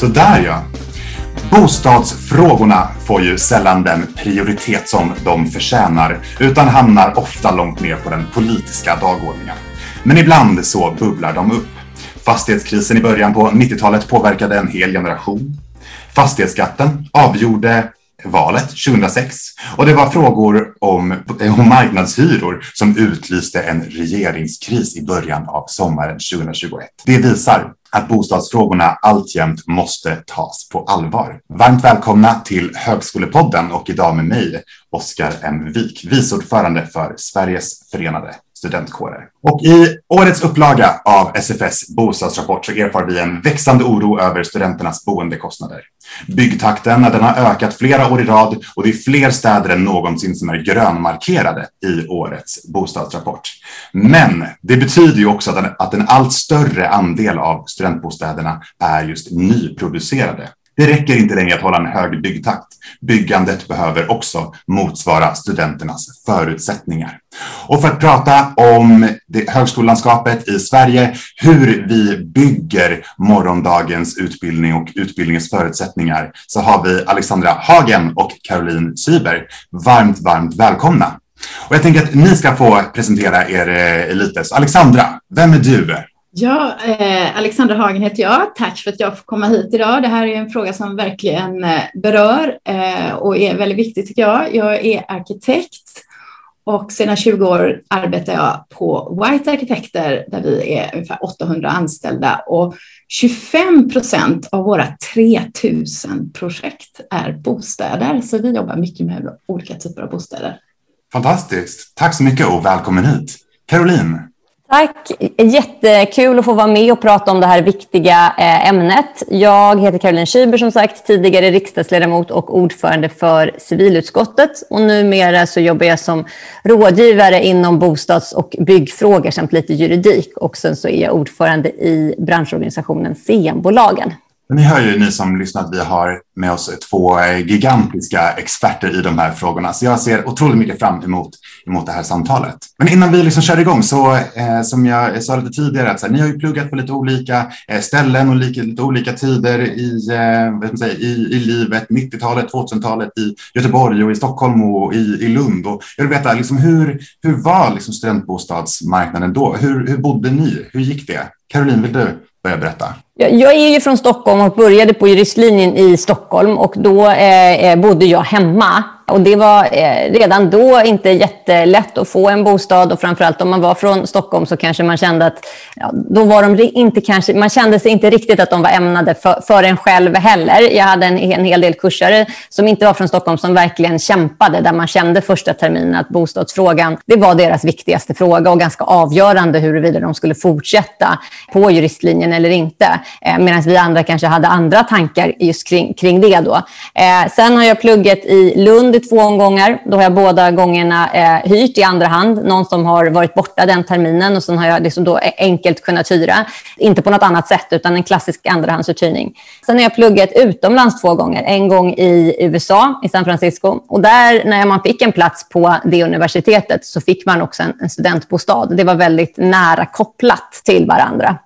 Så där ja. Bostadsfrågorna får ju sällan den prioritet som de förtjänar utan hamnar ofta långt ner på den politiska dagordningen. Men ibland så bubblar de upp. Fastighetskrisen i början på 90-talet påverkade en hel generation. Fastighetsskatten avgjorde valet 2006 och det var frågor om, om marknadshyror som utlyste en regeringskris i början av sommaren 2021. Det visar att bostadsfrågorna alltjämt måste tas på allvar. Varmt välkomna till Högskolepodden och idag med mig, Oskar M. Wik, viceordförande för Sveriges förenade studentkårer. Och i årets upplaga av SFS bostadsrapport så erfar vi en växande oro över studenternas boendekostnader. Byggtakten den har ökat flera år i rad och det är fler städer än någonsin som är grönmarkerade i årets bostadsrapport. Men det betyder ju också att en allt större andel av studentbostäderna är just nyproducerade. Det räcker inte längre att hålla en hög byggtakt. Byggandet behöver också motsvara studenternas förutsättningar. Och för att prata om det, högskolelandskapet i Sverige, hur vi bygger morgondagens utbildning och utbildningens förutsättningar så har vi Alexandra Hagen och Caroline Syber. Varmt, varmt välkomna. Och jag tänker att ni ska få presentera er eh, lite. Så Alexandra, vem är du? Ja, eh, Alexandra Hagen heter jag. Tack för att jag får komma hit idag. Det här är en fråga som verkligen eh, berör eh, och är väldigt viktig tycker jag. Jag är arkitekt och sedan 20 år arbetar jag på White Arkitekter där vi är ungefär 800 anställda och 25 procent av våra 3000 projekt är bostäder. Så vi jobbar mycket med olika typer av bostäder. Fantastiskt. Tack så mycket och välkommen hit. Caroline. Tack! Jättekul att få vara med och prata om det här viktiga eh, ämnet. Jag heter Caroline Schüber som sagt, tidigare riksdagsledamot och ordförande för civilutskottet. Och numera så jobbar jag som rådgivare inom bostads och byggfrågor samt lite juridik. Och sen så är jag ordförande i branschorganisationen CM-bolagen. Ni hör ju ni som lyssnar att vi har med oss två gigantiska experter i de här frågorna. Så jag ser otroligt mycket fram emot, emot det här samtalet. Men innan vi liksom kör igång så eh, som jag sa lite tidigare att så här, ni har ju pluggat på lite olika eh, ställen och lite, lite olika tider i, eh, säga, i, i livet. 90-talet, 2000-talet i Göteborg och i Stockholm och i, i Lund. Och jag vill veta liksom, hur, hur var liksom studentbostadsmarknaden då? Hur, hur bodde ni? Hur gick det? Caroline, vill du börja berätta? Jag är ju från Stockholm och började på juristlinjen i Stockholm och då eh, eh bodde jag hemma och det var eh, redan då inte jättelätt att få en bostad och framförallt om man var från Stockholm så kanske man kände att ja, då var de inte kanske, man kände sig inte riktigt att de var ämnade för, för en själv heller. Jag hade en, en hel del kursare som inte var från Stockholm som verkligen kämpade där man kände första terminen att bostadsfrågan det var deras viktigaste fråga och ganska avgörande huruvida de skulle fortsätta på juristlinjen eller inte. Eh, Medan vi andra kanske hade andra tankar just kring, kring det då. Eh, sen har jag pluggat i Lund i två omgångar. Då har jag båda gångerna eh, hyrt i andra hand, någon som har varit borta den terminen och sen har jag liksom då e- enkelt kunnat hyra. Inte på något annat sätt utan en klassisk andrahandsuthyrning. Sen har jag pluggat utomlands två gånger. En gång i USA, i San Francisco. Och där, när man fick en plats på det universitetet så fick man också en, en studentbostad. Det var väldigt nära kopplat till varandra.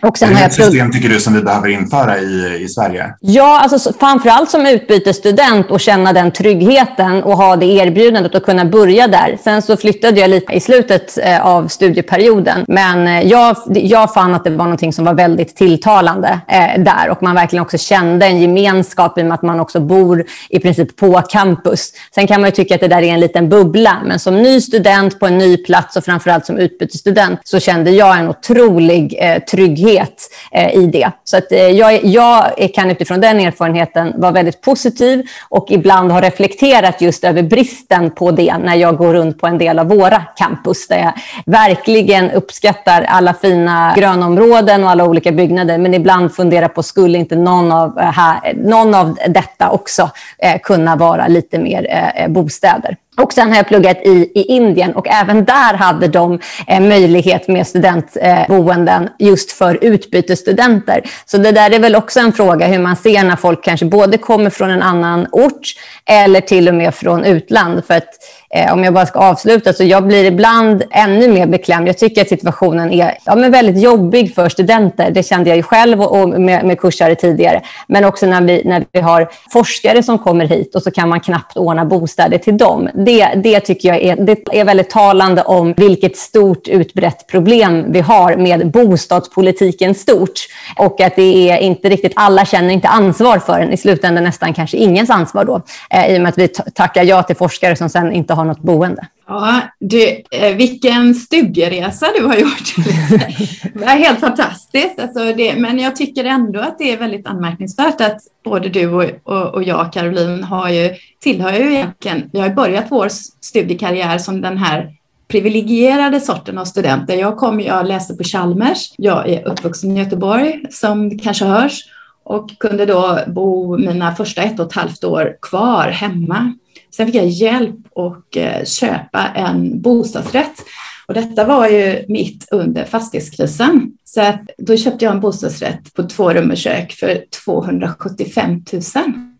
Och sen är det ett system tycker du som vi behöver införa i, i Sverige? Ja, alltså, framförallt som utbytesstudent och känna den tryggheten och ha det erbjudandet och kunna börja där. Sen så flyttade jag lite i slutet eh, av studieperioden. Men eh, jag, jag fann att det var något som var väldigt tilltalande eh, där och man verkligen också kände en gemenskap i och med att man också bor i princip på campus. Sen kan man ju tycka att det där är en liten bubbla, men som ny student på en ny plats och framförallt som utbytesstudent så kände jag en otrolig eh, trygghet trygghet eh, i det. Så att, eh, jag, jag kan utifrån den erfarenheten vara väldigt positiv och ibland har reflekterat just över bristen på det när jag går runt på en del av våra campus där jag verkligen uppskattar alla fina grönområden och alla olika byggnader men ibland funderar på skulle inte någon av, eh, här, någon av detta också eh, kunna vara lite mer eh, eh bostäder. Och sen har jag pluggat i, i Indien och även där hade de eh, möjlighet med studentboenden eh, just för utbytesstudenter. Så det där är väl också en fråga hur man ser när folk kanske både kommer från en annan ort eller till och med från utland. För att Eh, om jag bara ska avsluta, så jag blir ibland ännu mer beklämd. Jag tycker att situationen är ja, men väldigt jobbig för studenter. Det kände jag ju själv och, och med, med kursare tidigare. Men också när vi, när vi har forskare som kommer hit och så kan man knappt ordna bostäder till dem. Det, det tycker jag är, det är väldigt talande om vilket stort utbrett problem vi har med bostadspolitiken stort. Och att det är inte riktigt, alla känner inte ansvar för den. I slutändan nästan kanske ingens ansvar då. Eh, I och med att vi tackar ja till forskare som sen inte har något boende. Ja, du, eh, vilken studieresa du har gjort. det är helt fantastiskt. Alltså det, men jag tycker ändå att det är väldigt anmärkningsvärt att både du och, och, och jag, Caroline, har ju, tillhör ju egentligen, vi har börjat vår studiekarriär som den här privilegierade sorten av studenter. Jag, kom, jag läste på Chalmers, jag är uppvuxen i Göteborg som kanske hörs och kunde då bo mina första ett och ett halvt år kvar hemma. Sen fick jag hjälp att eh, köpa en bostadsrätt. Och detta var ju mitt under fastighetskrisen. Så att då köpte jag en bostadsrätt på två rum och kök för 275 000.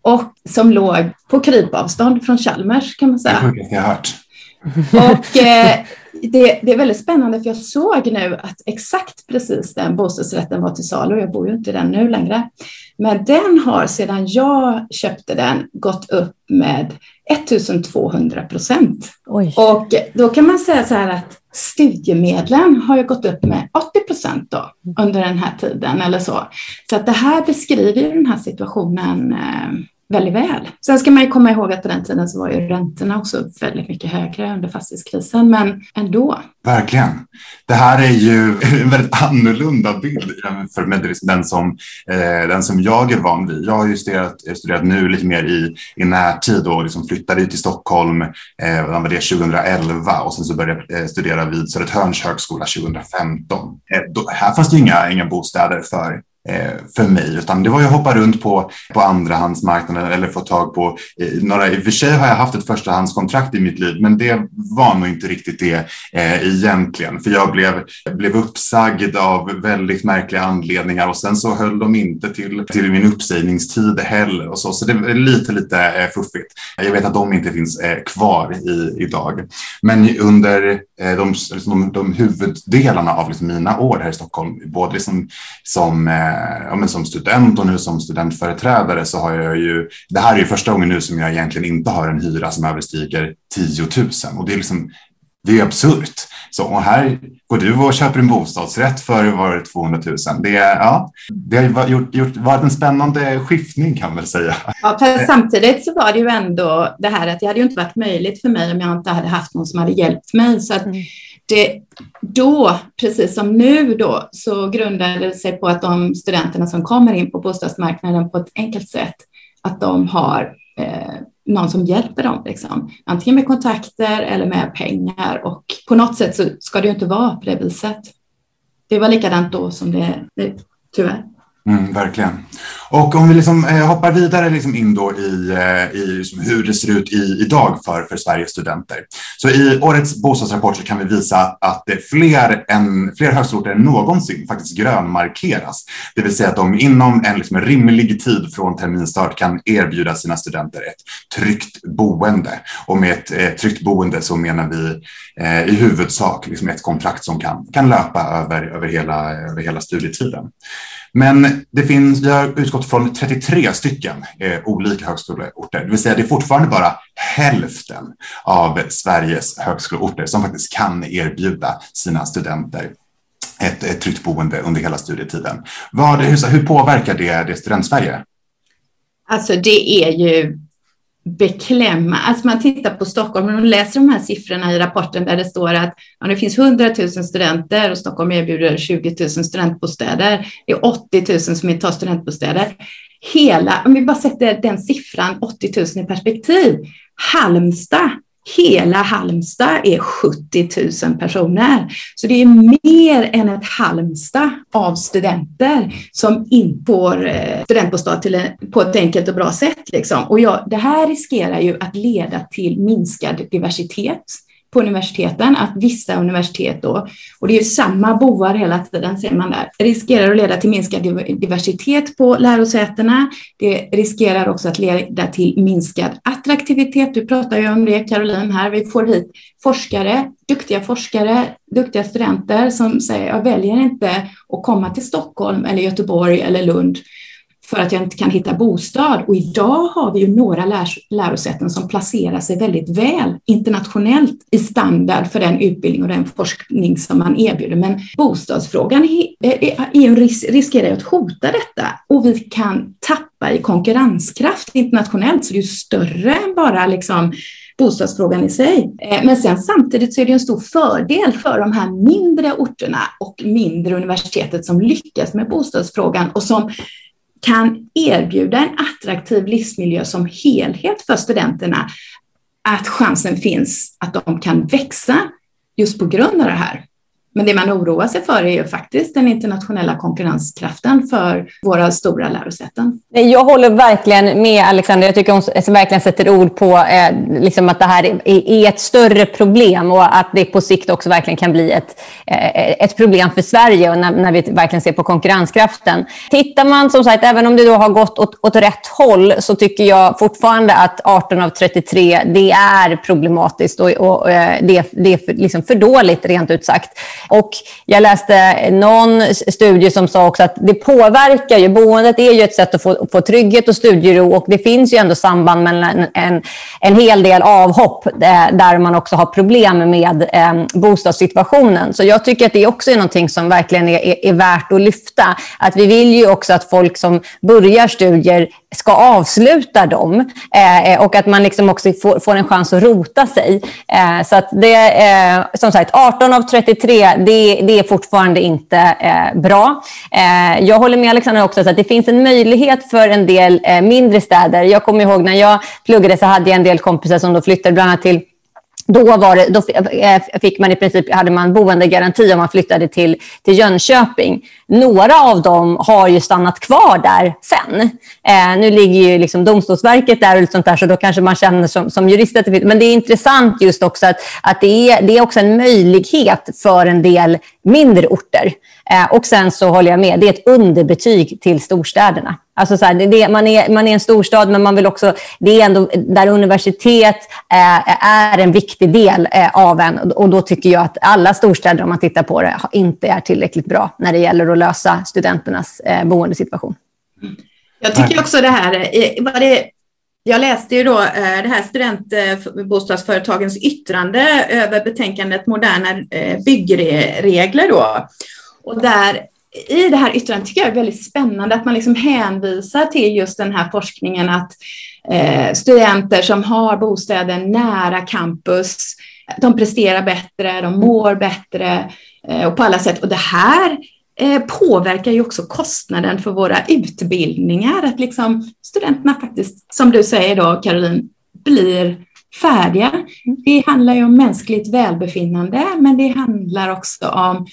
Och som låg på krypavstånd från Chalmers kan man säga. Det sjukaste jag hört. Och eh, det, det, är väldigt spännande för jag såg nu att exakt precis den bostadsrätten var till salu. Jag bor ju inte i den nu längre. Men den har sedan jag köpte den gått upp med 1200 procent. Och då kan man säga så här att studiemedlen har ju gått upp med 80 procent då under den här tiden eller så. Så att det här beskriver den här situationen eh, väldigt väl. Sen ska man ju komma ihåg att på den tiden så var ju räntorna också väldigt mycket högre under fastighetskrisen, men ändå. Verkligen. Det här är ju en väldigt annorlunda bild för med liksom den som, eh, den som jag är van vid. Jag har ju studerat, studerat nu lite mer i, i närtid och liksom flyttade ut till Stockholm, eh, var det 2011 och sen så började jag eh, studera vid Södertörns högskola 2015. Eh, då, här fanns det inga, inga bostäder för Eh, för mig, utan det var ju att hoppa runt på, på andrahandsmarknaden eller få tag på eh, några. I och för sig har jag haft ett förstahandskontrakt i mitt liv, men det var nog inte riktigt det eh, egentligen, för jag blev, blev uppsagd av väldigt märkliga anledningar och sen så höll de inte till, till min uppsägningstid heller och så, så det är lite, lite eh, fuffigt. Jag vet att de inte finns eh, kvar i, idag, men under eh, de, liksom de, de huvuddelarna av liksom mina år här i Stockholm, både liksom som Eh, ja, men som student och nu som studentföreträdare så har jag ju, det här är ju första gången nu som jag egentligen inte har en hyra som överstiger 10 000 och det är liksom det är absurt. Så och här går du och köper en bostadsrätt för var 200 000. Det, ja, det har gjort, gjort, varit en spännande skiftning kan man väl säga. Ja, för samtidigt så var det ju ändå det här att det hade ju inte varit möjligt för mig om jag inte hade haft någon som hade hjälpt mig. Så att mm det, då, precis som nu då, så grundade det sig på att de studenterna som kommer in på bostadsmarknaden på ett enkelt sätt, att de har eh, någon som hjälper dem, liksom. antingen med kontakter eller med pengar. Och på något sätt så ska det ju inte vara på det viset. Det var likadant då som det, det tyvärr. Mm, verkligen. Och om vi liksom, eh, hoppar vidare liksom in då i, eh, i liksom hur det ser ut i, idag för, för Sveriges studenter. Så i årets bostadsrapport så kan vi visa att det fler, än, fler högskoleorter än någonsin faktiskt grönmarkeras. Det vill säga att de inom en liksom rimlig tid från terminstart kan erbjuda sina studenter ett tryggt boende. Och med ett eh, tryggt boende så menar vi eh, i huvudsak liksom ett kontrakt som kan, kan löpa över, över, hela, över hela studietiden. Men det finns, vi har utgått från 33 stycken eh, olika högskoleorter, det vill säga det är fortfarande bara hälften av Sveriges högskoleorter som faktiskt kan erbjuda sina studenter ett, ett tryggt boende under hela studietiden. Vad, hur, hur påverkar det, det Studentsverige? Alltså det är ju beklämma. Alltså man tittar på Stockholm och läser de här siffrorna i rapporten där det står att ja, det finns 100 000 studenter och Stockholm erbjuder 20 000 studentbostäder. Det är 80 000 som inte har studentbostäder. Hela, om vi bara sätter den siffran 80 000 i perspektiv. Halmstad Hela Halmstad är 70 000 personer. Så det är mer än ett Halmstad av studenter som inte får eh, studentbostad till en, på ett enkelt och bra sätt. Liksom. Och ja, det här riskerar ju att leda till minskad diversitet på universiteten att vissa universitet då, och det är ju samma boar hela tiden ser man där, riskerar att leda till minskad diversitet på lärosätena. Det riskerar också att leda till minskad attraktivitet. Du pratar ju om det Caroline här. Vi får hit forskare, duktiga forskare, duktiga studenter som säger jag väljer inte att komma till Stockholm eller Göteborg eller Lund för att jag inte kan hitta bostad. Och idag har vi ju några lärosäten som placerar sig väldigt väl internationellt i standard för den utbildning och den forskning som man erbjuder. Men bostadsfrågan eh, eh, riskerar att hota detta och vi kan tappa i konkurrenskraft internationellt. Så det är större än bara liksom bostadsfrågan i sig. Eh, men sen samtidigt så är det en stor fördel för de här mindre orterna och mindre universitetet som lyckas med bostadsfrågan och som kan erbjuda en attraktiv livsmiljö som helhet för studenterna, att chansen finns att de kan växa just på grund av det här. Men det man oroar sig för är ju faktiskt den internationella konkurrenskraften för våra stora lärosäten. Jag håller verkligen med Alexander. Jag tycker hon verkligen sätter ord på eh, liksom att det här är, ett större problem och att det på sikt också verkligen kan bli ett, eh, ett problem för Sverige och när, när, vi verkligen ser på konkurrenskraften. Tittar man som sagt, även om det då har gått åt, åt rätt håll så tycker jag fortfarande att 18 av 33 det är problematiskt och, och och det, det är för, liksom för dåligt rent ut sagt. Och jag läste någon studie som sa också att det påverkar ju, boendet är ju ett sätt att få, få trygghet och studiero och det finns ju ändå samband mellan en, en hel del avhopp där, eh, där man också har problem med eh, bostadssituationen. Så jag tycker att det också är någonting som verkligen är, är, är värt att lyfta. Att vi vill ju också att folk som börjar studier ska avsluta dem eh, eh, och att man liksom också får, får, en chans att rota sig. Eh, så att det eh, som sagt 18 av 33, det, det är fortfarande inte eh, bra. Eh, jag håller med Alexandra också att det finns en möjlighet för en del eh, mindre städer. Jag kommer ihåg när jag pluggade så hade jag en del kompisar som då flyttade bland annat till då, var det, då eh, fick man i princip, hade man boendegaranti om man flyttade till, till Jönköping. Några av dem har ju stannat kvar där sen. Eh, nu ligger ju liksom Domstolsverket där och sånt där, så då kanske man känner som, som jurist att det Men det är intressant just också att, att det, är, det är också en möjlighet för en del mindre orter. Eh, och sen så håller jag med, det är ett underbetyg till storstäderna. Alltså så här, det, man, är, man är en storstad, men man vill också, det är ändå där universitet eh, är en viktig del eh, av en. Och då tycker jag att alla storstäder, om man tittar på det, inte är tillräckligt bra när det gäller att lösa studenternas eh, boendesituation. Jag tycker också det här, eh, var det, jag läste ju då eh, det här studentbostadsföretagens eh, yttrande över betänkandet Moderna byggregler då. Och där i det här yttrandet tycker jag är väldigt spännande att man liksom hänvisar till just den här forskningen att eh, studenter som har bostäder nära campus, de presterar bättre, de mår bättre eh, och på alla sätt. Och det här eh, påverkar ju också kostnaden för våra utbildningar, att liksom studenterna faktiskt, som du säger då Caroline, blir färdiga. Det handlar ju om mänskligt välbefinnande, men det handlar också om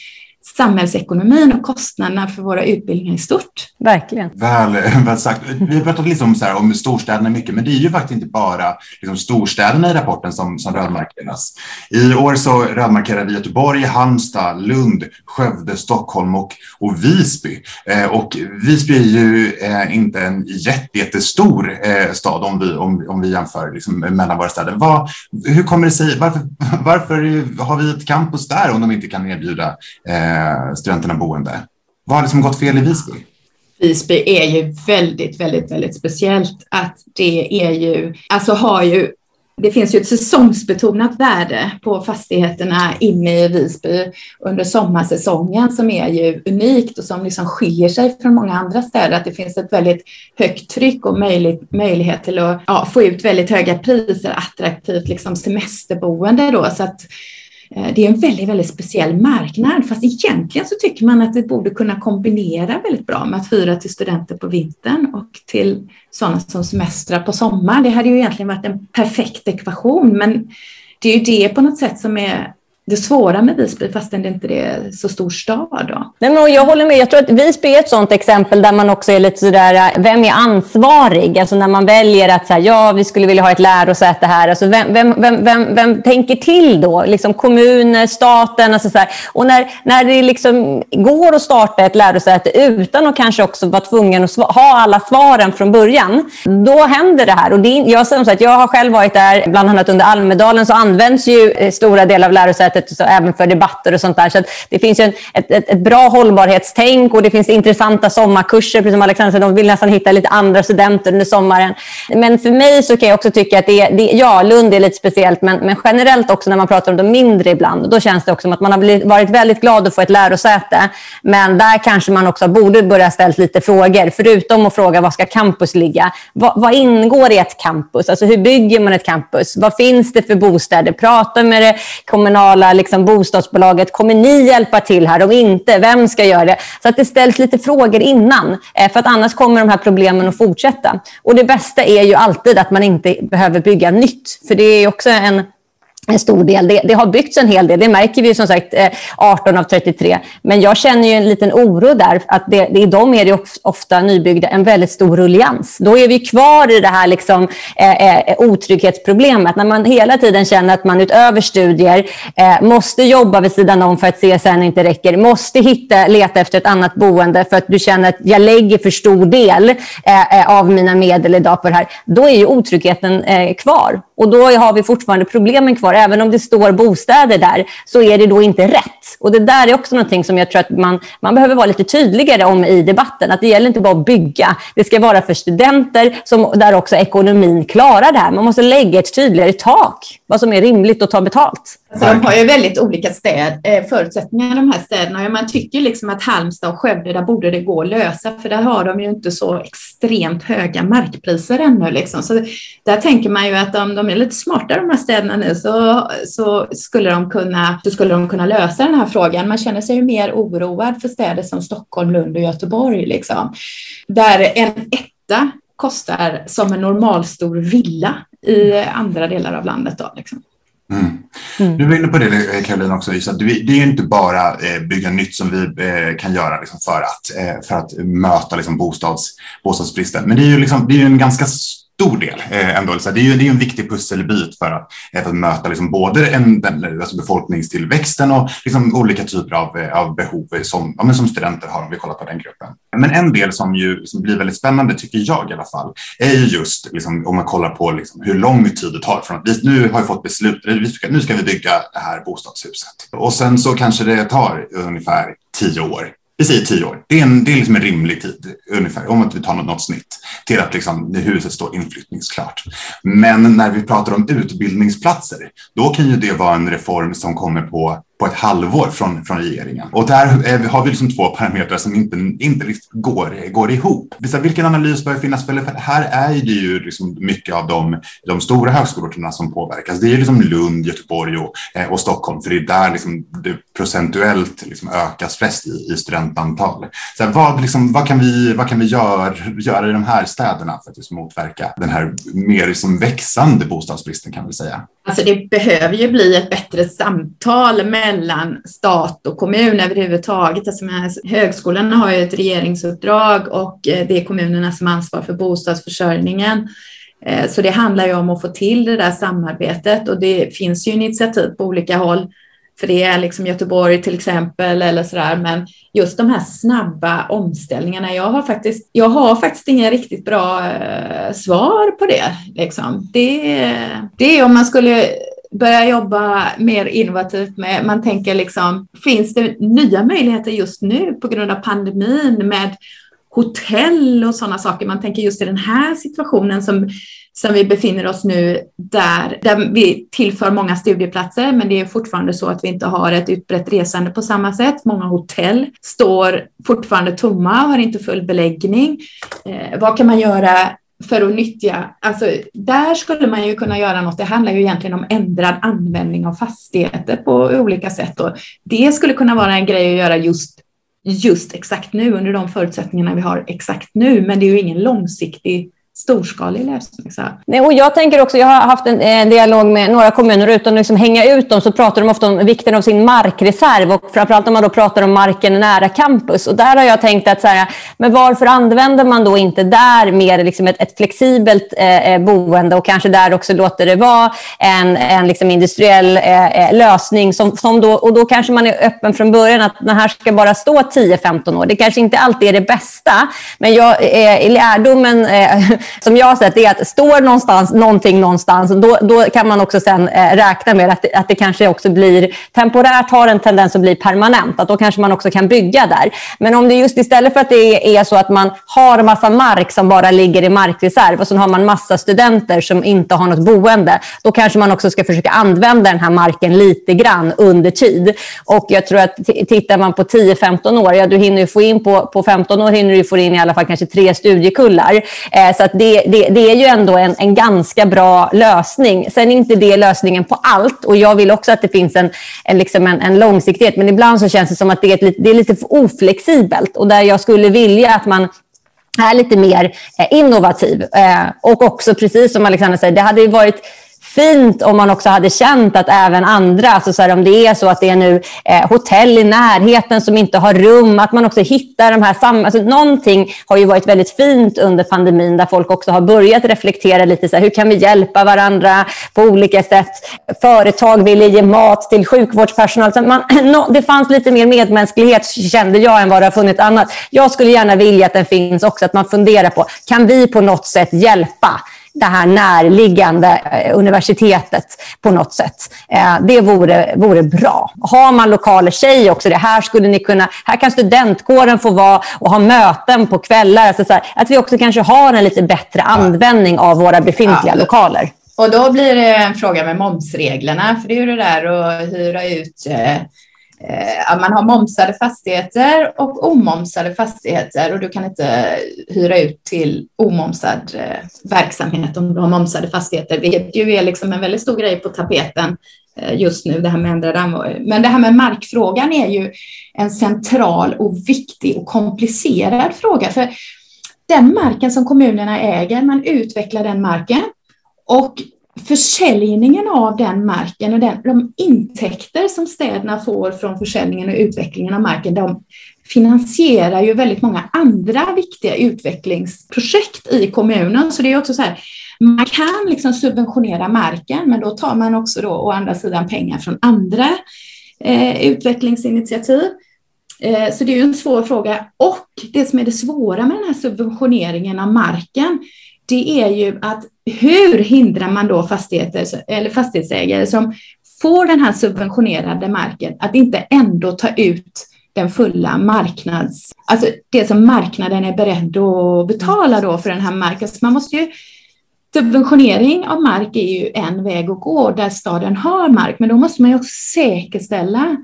samhällsekonomin och kostnaderna för våra utbildningar i stort. Verkligen. Väl, väl sagt. Vi har pratat liksom så här om storstäderna mycket, men det är ju faktiskt inte bara liksom storstäderna i rapporten som, som rödmarkeras. I år så rödmarkerar vi Göteborg, Halmstad, Lund, Skövde, Stockholm och, och Visby. Eh, och Visby är ju eh, inte en jättestor eh, stad om vi, om, om vi jämför liksom, mellan våra städer. Vad, hur kommer det sig? Varför, varför har vi ett campus där om de inte kan erbjuda eh, studenterna boende. Vad har liksom gått fel i Visby? Visby är ju väldigt, väldigt, väldigt speciellt att det är ju, alltså har ju det finns ju ett säsongsbetonat värde på fastigheterna inne i Visby under sommarsäsongen som är ju unikt och som liksom skiljer sig från många andra städer. Att det finns ett väldigt högt tryck och möjlighet, möjlighet till att ja, få ut väldigt höga priser, attraktivt liksom semesterboende då. Så att Eh, det är en väldigt, väldigt speciell marknad, fast egentligen så tycker man att det borde kunna kombinera väldigt bra med att hyra till studenter på vintern och till sådana som semestrar på sommaren. Det hade ju egentligen varit en perfekt ekvation, men det är ju det på något sätt som är det svåra med Visby fastän det inte är så stor stad. Då. Nej, men jag håller med. Jag tror att Visby är ett sådant exempel där man också är lite sådär, vem är ansvarig? Alltså när man väljer att säga, ja, vi skulle vilja ha ett lärosäte här. Alltså vem, vem, vem, vem, vem tänker till då? Liksom kommuner, staten? Alltså så här. Och när, när det liksom går att starta ett lärosäte utan att kanske också vara tvungen att ha alla svaren från början, då händer det här. Och det, jag, som sagt, jag har själv varit där, bland annat under Almedalen så används ju eh, stora delar av lärosätet så även för debatter och sånt där. Så det finns ju en, ett, ett, ett, bra hållbarhetstänk och det finns intressanta sommarkurser, precis som Alexander sa, de vill nästan hitta lite andra studenter under sommaren. Men för mig så kan jag också tycka att det, det ja, Lund är lite speciellt, men, men generellt också när man pratar om de mindre ibland, då känns det också som att man har blivit, varit väldigt glad att få ett lärosäte. Men där kanske man också borde börja ställa lite frågor, förutom att fråga var ska campus ligga? Vad, vad ingår i ett campus? Alltså hur bygger man ett campus? Vad finns det för bostäder? Prata med det kommunala liksom, bostadsbolaget. Kommer ni hjälpa till här? Om inte, vem ska göra det? Så att det ställs lite frågor innan, eh, för att annars kommer de här problemen att fortsätta. Och det bästa är ju alltid att man inte behöver bygga nytt, för det är också en en stor del. Det, det, har byggts en hel del, det märker vi som sagt eh, 18 av 33. Men jag känner ju en liten oro där, att det, det, i dem är det ofta nybyggda en väldigt stor rullians. Då är vi kvar i det här liksom, eh, eh, otrygghetsproblemet, när man hela tiden känner att man utöver studier eh, måste jobba vid sidan om för att CSN inte räcker, måste hitta, leta efter ett annat boende för att du känner att jag lägger för stor del eh, eh av mina medel idag på det här. Då är ju otryggheten eh, kvar och då har vi fortfarande problemen kvar även om det står bostäder där, så är det då inte rätt. Och det där är också någonting som jag tror att man, man behöver vara lite tydligare om i debatten. Att det gäller inte bara att bygga. Det ska vara för studenter som, där också ekonomin klarar det här. Man måste lägga ett tydligare tak, vad som är rimligt att ta betalt. Alltså, de har ju väldigt olika städ, eh, förutsättningar de här städerna. Man tycker liksom att Halmstad och Skövde, där borde det gå att lösa, för där har de ju inte så extremt höga markpriser ännu. Liksom. Så där tänker man ju att om de är lite smarta de här städerna nu så, så, skulle de kunna, så skulle de kunna lösa den här frågan. Man känner sig ju mer oroad för städer som Stockholm, Lund och Göteborg. Liksom. Där en etta kostar som en normalstor villa i andra delar av landet. Då, liksom. Mm. Mm. Du var inne på det Caroline också, att det är inte bara eh, bygga nytt som vi eh, kan göra liksom, för, att, eh, för att möta liksom, bostads, bostadsbristen. Men det är ju liksom, det är en ganska stor del eh, ändå. Så det är ju det är en viktig pusselbit för att, eh, för att möta liksom både en, den, alltså befolkningstillväxten och liksom olika typer av, eh, av behov som, ja, som studenter har om vi kollar på den gruppen. Men en del som ju som blir väldigt spännande, tycker jag i alla fall, är ju just liksom, om man kollar på liksom hur lång tid det tar från att vi nu har vi fått beslut, nu ska vi bygga det här bostadshuset. Och sen så kanske det tar ungefär tio år vi säger tio år. Det är, en, det är liksom en rimlig tid ungefär, om att vi tar något, något snitt till att liksom, huset står inflyttningsklart. Men när vi pratar om utbildningsplatser, då kan ju det vara en reform som kommer på på ett halvår från, från regeringen. Och där har vi liksom två parametrar som inte, inte går, går ihop. Vilken analys bör finnas? För här är det ju liksom mycket av de, de stora högskolorna som påverkas. Det är liksom Lund, Göteborg och, eh, och Stockholm, för det är där liksom det procentuellt liksom ökas flest i, i studentantal. Så här, vad, liksom, vad, kan vi, vad kan vi göra, göra i de här städerna för att liksom motverka den här mer liksom växande bostadsbristen kan vi säga? Alltså det behöver ju bli ett bättre samtal mellan stat och kommun överhuvudtaget. Alltså högskolorna har ju ett regeringsuppdrag och eh, det är kommunerna som ansvarar för bostadsförsörjningen. Eh, så det handlar ju om att få till det där samarbetet och det finns ju initiativ på olika håll. För det är liksom Göteborg till exempel eller sådär. Men just de här snabba omställningarna. Jag har faktiskt, jag har faktiskt inga riktigt bra eh, svar på det. Liksom. Det, det är om man skulle börja jobba mer innovativt med, man tänker liksom, finns det nya möjligheter just nu på grund av pandemin med hotell och sådana saker. Man tänker just i den här situationen som som vi befinner oss nu där, där vi tillför många studieplatser, men det är fortfarande så att vi inte har ett utbrett resande på samma sätt. Många hotell står fortfarande tomma och har inte full beläggning. Eh, vad kan man göra för att nyttja, alltså där skulle man ju kunna göra något. Det handlar ju egentligen om ändrad användning av fastigheter på olika sätt och det skulle kunna vara en grej att göra just just exakt nu under de förutsättningarna vi har exakt nu. Men det är ju ingen långsiktig storskalig lösning. Så. Nej, och jag tänker också, jag har haft en eh, dialog med några kommuner utan att liksom hänga ut dem så pratar de ofta om vikten av sin markreserv och framförallt om man då pratar om marken nära campus. Och där har jag tänkt att så här, men varför använder man då inte där mer liksom ett, ett flexibelt eh, eh, boende och kanske där också låter det vara en, en liksom industriell eh, eh, lösning som, som då, och då kanske man är öppen från början att den här ska bara stå 10-15 år. Det kanske inte alltid är det bästa, men jag, eh, i lärdomen eh, som jag har sett är att står någonstans, någonting någonstans, då, då kan man också sen eh, räkna med att det, att det kanske också blir temporärt har en tendens att bli permanent. Att då kanske man också kan bygga där. Men om det just istället för att det är så att man har massa mark som bara ligger i markreserv och så har man massa studenter som inte har något boende, då kanske man också ska försöka använda den här marken lite grann under tid. Och jag tror att tittar man på 10-15 år, ja du hinner ju få in på, på 15 år hinner du få in i alla fall kanske tre studiekullar. Eh, så att det, det, det är ju ändå en, en ganska bra lösning. Sen är inte det lösningen på allt och jag vill också att det finns en, en, liksom en, en långsiktighet. Men ibland så känns det som att det är, ett, det är lite oflexibelt och där jag skulle vilja att man är lite mer eh, innovativ. Eh, och också precis som Alexander säger, det hade ju varit fint om man också hade känt att även andra, alltså så här, om det är så att det är nu eh, hotell i närheten som inte har rum, att man också hittar de här samma... alltså, Någonting har ju varit väldigt fint under pandemin där folk också har börjat reflektera lite så här, hur kan vi hjälpa varandra på olika sätt? Företag ville ge mat till sjukvårdspersonal. Så man, no, det fanns lite mer medmänsklighet kände jag än vad det har funnits annat. Jag skulle gärna vilja att den finns också, att man funderar på, kan vi på något sätt hjälpa? Det här närliggande eh, universitetet på något sätt. Eh, det vore, vore bra. Har man lokaler, säg också det. Här, skulle ni kunna, här kan studentkåren få vara och ha möten på kvällar. Alltså så här, att vi också kanske har en lite bättre användning av våra befintliga ja. lokaler. Och då blir det en fråga med momsreglerna, för det är ju det där att hyra ut eh, man har momsade fastigheter och omomsade fastigheter och du kan inte hyra ut till omomsad eh, verksamhet om du har momsade fastigheter, vilket ju är liksom en väldigt stor grej på tapeten eh, just nu, det här med ändrad användning. Men det här med markfrågan är ju en central och viktig och komplicerad fråga. För den marken som kommunerna äger, man utvecklar den marken och försäljningen av den marken och den, de intäkter som städerna får från försäljningen och utvecklingen av marken, de finansierar ju väldigt många andra viktiga utvecklingsprojekt i kommunen. Så det är också så här, man kan liksom subventionera marken, men då tar man också då å andra sidan pengar från andra eh, utvecklingsinitiativ. Eh, så det är ju en svår fråga. Och det som är det svåra med den här subventioneringen av marken, det är ju att hur hindrar man då fastigheter, eller fastighetsägare som får den här subventionerade marken att inte ändå ta ut den fulla marknads... Alltså det som marknaden är beredd att betala då för den här marken. Så man måste ju, subventionering av mark är ju en väg att gå där staden har mark, men då måste man ju också säkerställa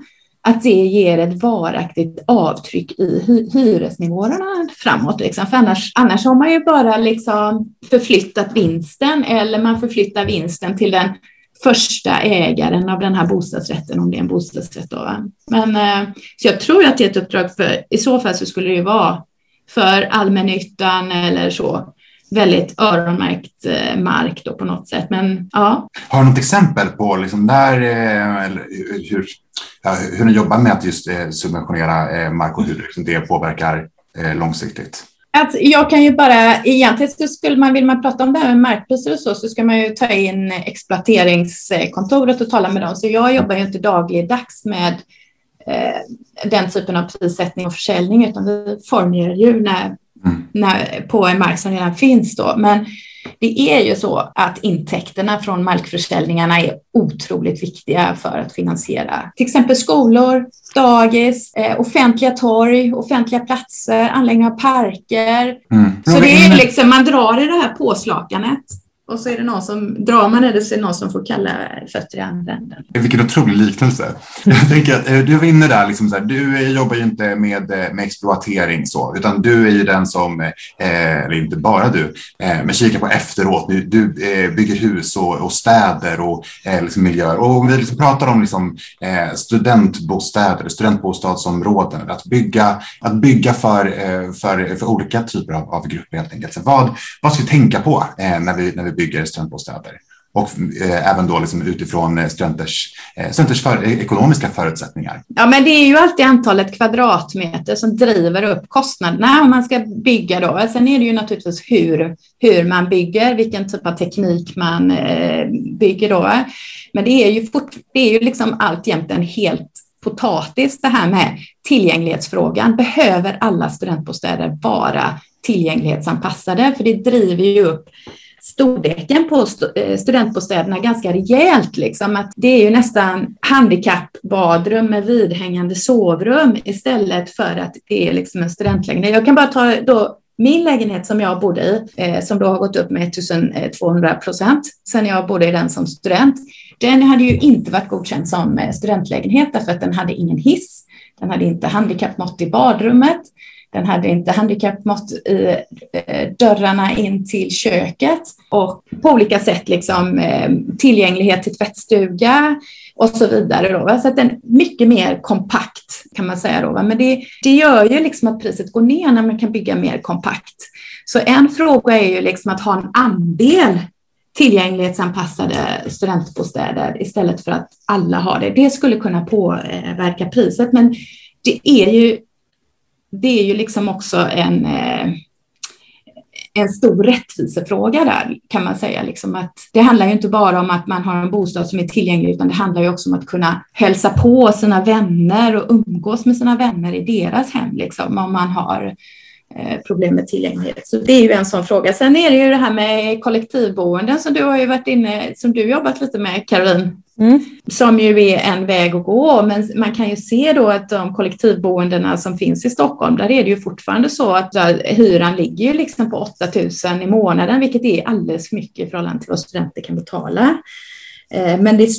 att det ger ett varaktigt avtryck i hyresnivåerna framåt. Liksom. För annars, annars har man ju bara liksom förflyttat vinsten eller man förflyttar vinsten till den första ägaren av den här bostadsrätten, om det är en bostadsrätt. Då, Men, eh, så jag tror att det är ett uppdrag för, i så fall så skulle det ju vara för allmännyttan eller så, väldigt öronmärkt eh, mark då på något sätt. Men ja. Har du något exempel på liksom där, eh, eller hur, hur ni jobbar med att just eh, subventionera mark och hur liksom det påverkar långsiktigt? Att jag kan ju bara, egentligen så skulle man, vill man prata om det här med markpriser och så, så ska man ju ta in exploateringskontoret och tala med dem. Så jag jobbar ju inte dagligdags med eh, den typen av prissättning och försäljning, utan vi formger ju när. När, på en mark som redan finns. Då. Men det är ju så att intäkterna från markförsäljningarna är otroligt viktiga för att finansiera till exempel skolor, dagis, eh, offentliga torg, offentliga platser, anläggning av parker. Mm. Så det är liksom, man drar i det här påslakanet och så är det någon som, drar man i det så är det någon som får kalla fötter i andra änden. Vilken otrolig liknelse. Jag tänker att eh, du var inne där, liksom så här, du jobbar ju inte med, eh, med exploatering så, utan du är ju den som, eh, eller inte bara du, men kikar på efteråt. Du, du bygger hus och, och städer och liksom miljöer. Och vi liksom pratar om liksom, studentbostäder, studentbostadsområden, att bygga, att bygga för, för, för olika typer av, av grupper helt enkelt. Så vad, vad ska vi tänka på när vi, när vi bygger studentbostäder. Och eh, även då liksom utifrån eh, studenters, eh, studenters för, eh, ekonomiska förutsättningar. Ja, men det är ju alltid antalet kvadratmeter som driver upp kostnaderna om man ska bygga då. Sen är det ju naturligtvis hur, hur man bygger, vilken typ av teknik man eh, bygger då. Men det är ju, fort, det är ju liksom alltjämt en helt potatis det här med tillgänglighetsfrågan. Behöver alla studentbostäder vara tillgänglighetsanpassade? För det driver ju upp storleken på eh, studentbostäderna ganska rejält. Liksom. Att det är ju nästan handikappbadrum med vidhängande sovrum istället för att det är liksom en studentlägenhet. Jag kan bara ta då min lägenhet som jag bodde i, eh, som då har gått upp med 1200 procent sen jag bodde i den som student, den hade ju inte varit godkänd som eh, studentlägenhet därför att den hade ingen hiss. Den hade inte handikappmått i badrummet. Den hade inte handikappmått i eh, dörrarna in till köket och på olika sätt liksom eh, tillgänglighet till tvättstuga och så vidare. Då. Så att den är mycket mer kompakt kan man säga. Då. Men det, det gör ju liksom att priset går ner när man kan bygga mer kompakt. Så en fråga är ju liksom att ha en andel tillgänglighetsanpassade studentbostäder istället för att alla har det. Det skulle kunna påverka priset, men det är ju det är ju liksom också en, eh, en stor rättvisefråga där kan man säga. Liksom att det handlar ju inte bara om att man har en bostad som är tillgänglig utan det handlar ju också om att kunna hälsa på sina vänner och umgås med sina vänner i deras hem liksom, om man har eh, problem med tillgänglighet. Så det är ju en sån fråga. Sen är det ju det här med kollektivboenden som du har ju varit inne, som du jobbat lite med Caroline. Mm. Som ju är en väg att gå, men man kan ju se då att de kollektivboendena som finns i Stockholm, där är det ju fortfarande så att hyran ligger ju liksom på 8000 i månaden, vilket är alldeles för mycket i förhållande till vad studenter kan betala. Eh, men det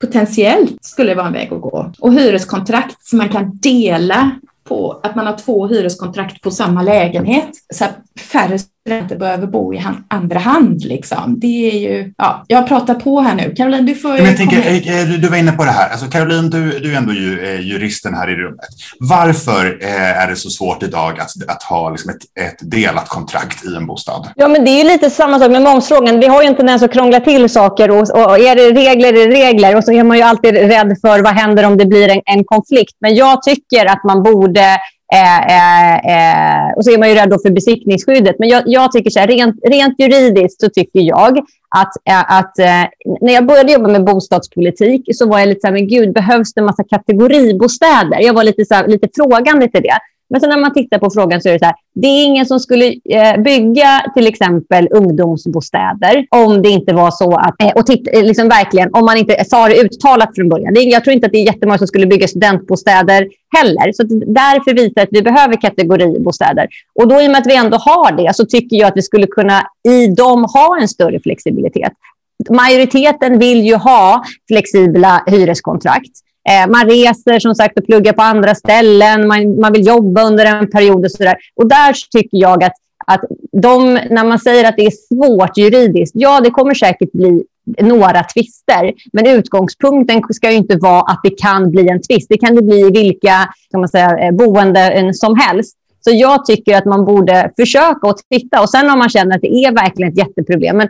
potentiellt skulle vara en väg att gå. Och hyreskontrakt som man kan dela på att man har två hyreskontrakt på samma lägenhet så att färre studenter behöver bo i andra hand. Liksom. Det är ju, ja, jag pratar på här nu. Caroline, du får... Men jag tänker, eh, eh, du var inne på det här. Alltså, Caroline, du, du är ändå ju, eh, juristen här i rummet. Varför är det så svårt idag att, att ha liksom ett, ett delat kontrakt i en bostad? Ja, men det är lite samma sak med momsfrågan. Vi har ju en tendens att krångla till saker och, och är det regler är det regler och så är man ju alltid rädd för vad händer om det blir en, en konflikt. Men jag tycker att man borde Eh, eh, eh, och så är man ju rädd för besittningsskyddet. Men jag, jag tycker så här, rent, rent, juridiskt så tycker jag att, eh, att eh, när jag började jobba med bostadspolitik så var jag lite så här, men gud, behövs det en massa kategoribostäder? Jag var lite, så här, lite frågande till det. Men sen när man tittar på frågan så är det så här, det är ingen som skulle eh, bygga till exempel ungdomsbostäder om det inte var så att, eh, och titta, eh, liksom verkligen, om man inte eh, sa det uttalat från början. Det, jag tror inte att det är jättemånga som skulle bygga studentbostäder heller. Så därför visar att vi behöver kategoribostäder. Och då i och med att vi ändå har det så tycker jag att vi skulle kunna i dem ha en större flexibilitet. Majoriteten vill ju ha flexibla hyreskontrakt. Eh, man reser som sagt och pluggar på andra ställen. Man, man vill jobba under en period och så där. Och där tycker jag att, att de, när man säger att det är svårt juridiskt, ja, det kommer säkert bli några tvister. Men utgångspunkten ska ju inte vara att det kan bli en tvist. Det kan det bli i vilka kan man säga, eh, boenden som helst. Så jag tycker att man borde försöka och titta. Och sen om man känner att det är verkligen ett jätteproblem, men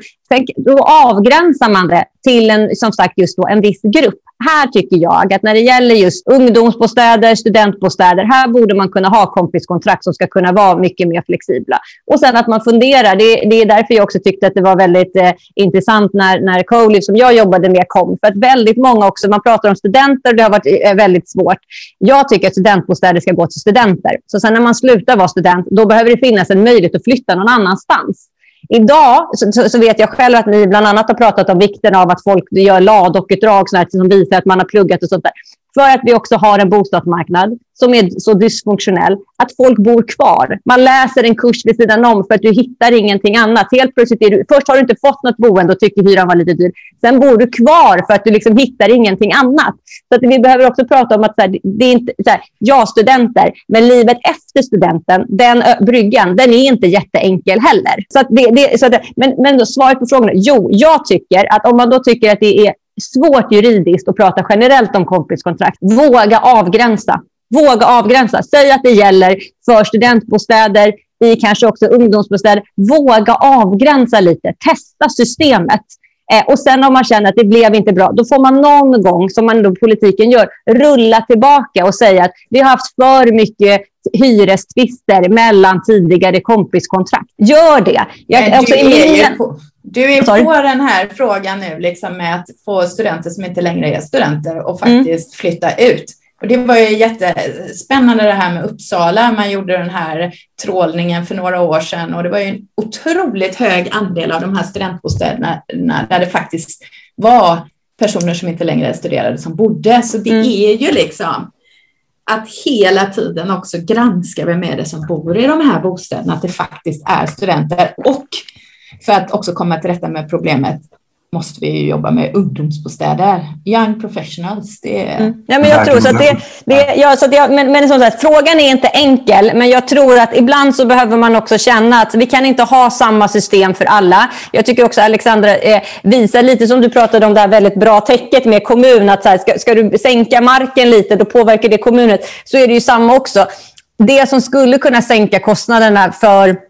då avgränsar man det till en, som sagt, just då, en viss grupp här tycker jag att när det gäller just ungdomsbostäder, studentbostäder, här borde man kunna ha kompiskontrakt som ska kunna vara mycket mer flexibla. Och sen att man funderar, det, det är därför jag också tyckte att det var väldigt eh, intressant när, när Coley, som jag jobbade med, kom. För att väldigt många också, man pratar om studenter och det har varit eh, väldigt svårt. Jag tycker att studentbostäder ska gå till studenter. Så sen när man slutar vara student, då behöver det finnas en möjlighet att flytta någon annanstans. Idag så, så, vet jag själv att ni bland annat har pratat om vikten av att folk gör LA-dokuppdrag som visar att man har pluggat och sånt där för att vi också har en bostadsmarknad som är så dysfunktionell att folk bor kvar. Man läser en kurs vid sidan om för att du hittar ingenting annat. Helt plötsligt är du, först har du inte fått något boende och tycker hyran var lite dyr. Sen bor du kvar för att du liksom hittar ingenting annat. Så att vi behöver också prata om att så här, det är inte, så här, ja, studenter, men livet efter studenten, den bryggan, den är inte jätteenkel heller. Så att det, det, så att, men, men då, svaret på frågan jo, jag tycker att om man då tycker att det är svårt juridiskt att prata generellt om kompiskontrakt, våga avgränsa. Våga avgränsa. Säg att det gäller för studentbostäder, i kanske också ungdomsbostäder. Våga avgränsa lite. Testa systemet. Eh, och sen om man känner att det blev inte bra, då får man någon gång, som man då politiken gör, rulla tillbaka och säga att vi har haft för mycket hyrestvister mellan tidigare kompiskontrakt. Gör det. Jag, du, alltså, är på, du är på den här frågan nu, liksom med att få studenter som inte längre är studenter och mm. faktiskt mm. flytta ut. Och det var ju jättespännande det här med Uppsala. Man gjorde den här trålningen för några år sedan och det var ju en otroligt hög andel av de här studentbostäderna där det faktiskt var personer som inte längre studerade som bodde. Så det mm. är ju liksom att hela tiden också granska vem är det som bor i de här bostäderna, att det faktiskt är studenter och för att också komma till rätta med problemet måste vi jobba med ungdomsbostäder. Young professionals. Det är... mm. ja, men jag tror så att det, det, ja, så att jag, men, men som sagt, frågan är inte enkel, men jag tror att ibland så behöver man också känna att vi kan inte ha samma system för alla. Jag tycker också Alexandra eh, visar lite som du pratade om det här väldigt bra täcket med kommun, att så här, ska, ska du sänka marken lite, då påverkar det kommunen. Så är det ju samma också. Det som skulle kunna sänka kostnaderna för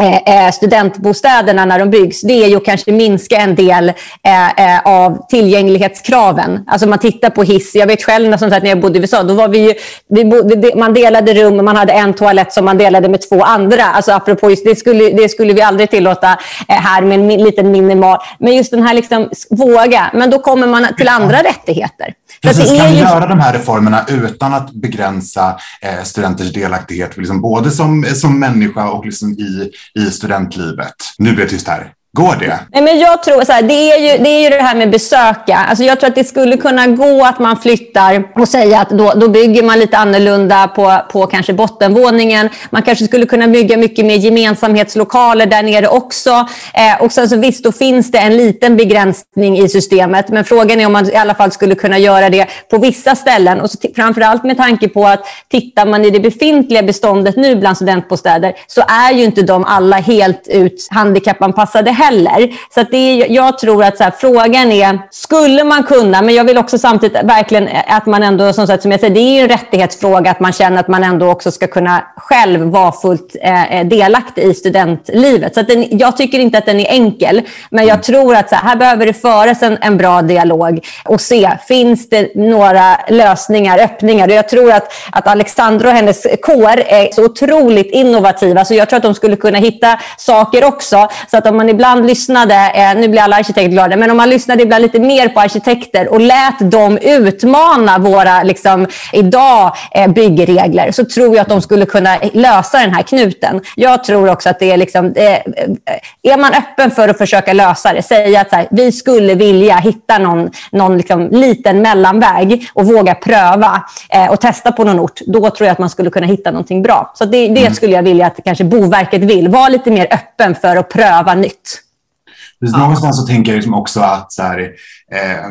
Eh, eh, studentbostäderna när de byggs, det är ju kanske minska en del eh, eh, av tillgänglighetskraven. Alltså man tittar på hiss. Jag vet själv som sagt, när jag bodde i USA, då var vi ju, vi bodde, man delade rum och man hade en toalett som man delade med två andra. Alltså apropå just, det, skulle, det skulle vi aldrig tillåta eh, här med en liten minimal. Men just den här liksom, våga, men då kommer man till andra rättigheter. Precis, kan vi ju... göra de här reformerna utan att begränsa eh, studenters delaktighet, liksom både som, som människa och liksom i, i studentlivet? Nu blir jag tyst här. Går det? Nej, men jag tror så här, det, är ju, det är ju det här med besöka. Alltså jag tror att det skulle kunna gå att man flyttar och säga att då, då bygger man lite annorlunda på, på kanske bottenvåningen. Man kanske skulle kunna bygga mycket mer gemensamhetslokaler där nere också. Eh, och sen så visst, då finns det en liten begränsning i systemet. Men frågan är om man i alla fall skulle kunna göra det på vissa ställen. Och så framförallt med tanke på att tittar man i det befintliga beståndet nu bland studentbostäder så är ju inte de alla helt ut handikappanpassade heller. Så det är, jag tror att så här, frågan är, skulle man kunna, men jag vill också samtidigt verkligen att man ändå, som, sagt, som jag säger, det är en rättighetsfråga att man känner att man ändå också ska kunna själv vara fullt eh, delaktig i studentlivet. Så den, jag tycker inte att den är enkel, men jag tror att så här, här behöver det föras en, en bra dialog och se, finns det några lösningar, öppningar? Och jag tror att, att Alexandra och hennes kår är så otroligt innovativa, så jag tror att de skulle kunna hitta saker också, så att om man ibland ibland lyssnade, eh, nu blir alla arkitekter glada, men om man lyssnade ibland lite mer på arkitekter och lät dem utmana våra liksom, idag eh, byggregler så tror jag att de skulle kunna lösa den här knuten. Jag tror också att det är liksom, eh, är man öppen för att försöka lösa det, säga att här, vi skulle vilja hitta någon, någon liksom, liten mellanväg och våga pröva eh, och testa på någon ort, då tror jag att man skulle kunna hitta någonting bra. Så det, det mm. skulle jag vilja att kanske Boverket vill. Var lite mer öppen för att pröva nytt. Ja. Någonstans så tänker jag liksom också att så här, eh,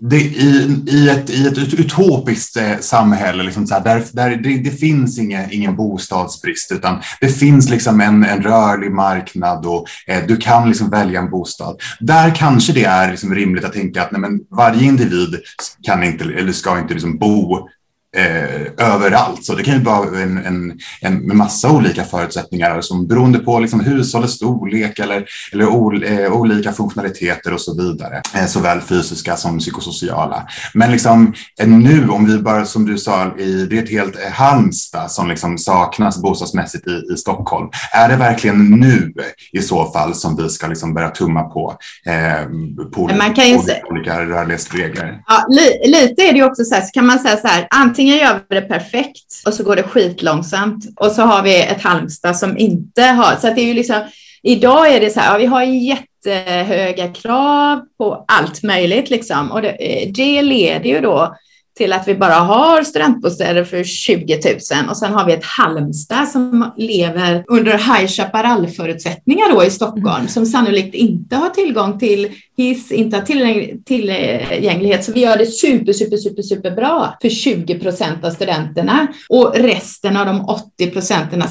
det, i, i, ett, I ett utopiskt eh, samhälle, liksom så här, där, där det, det, finns ingen, ingen bostadsbrist, utan det finns liksom en, en rörlig marknad och eh, du kan liksom välja en bostad. Där kanske det är liksom rimligt att tänka att nej, men varje individ kan inte, eller ska inte liksom bo eh, överallt. Så det kan ju vara en, en, en massa olika förutsättningar som beroende på liksom hushållets storlek eller, eller ol, eh, olika funktionaliteter och så vidare. Eh, såväl fysiska som psykosociala. Men liksom eh, nu, om vi bara som du sa, i, det är ett helt eh, Halmstad som liksom saknas bostadsmässigt i, i Stockholm. Är det verkligen nu i så fall som vi ska liksom börja tumma på, eh, på, Man kan ju olika, olika rörlighetsregler? Ja, li, lite är det också så här, så kan man säga så här, antingen antingen gör vi det perfekt och så går det skitlångsamt. Och så har vi ett Halmstad som inte har, så att det är ju liksom, idag är det så här, ja, vi har jättehöga krav på allt möjligt liksom. Och det, eh, det leder ju då till att vi bara har studentbostäder för 20 000 och sen har vi ett Halmstad som lever under High Chaparral-förutsättningar då i Stockholm mm. som sannolikt inte har tillgång till hiss, inte har tillgänglighet. Så vi gör det super, super, super, super bra för 20 procent av studenterna och resten av de 80 procenten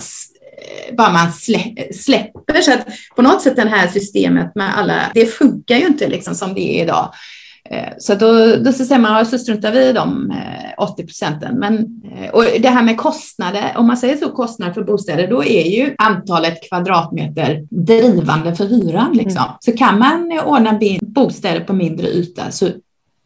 bara man släpper. Så att på något sätt det här systemet med alla, det funkar ju inte liksom som det är idag. Eh, så då, då så säger man, så struntar vi i de 80 eh, procenten. Men, eh, och det här med kostnader, om man säger så kostnader för bostäder, då är ju antalet kvadratmeter drivande för hyran. Liksom. Mm. Så kan man ordna bostäder på mindre yta så,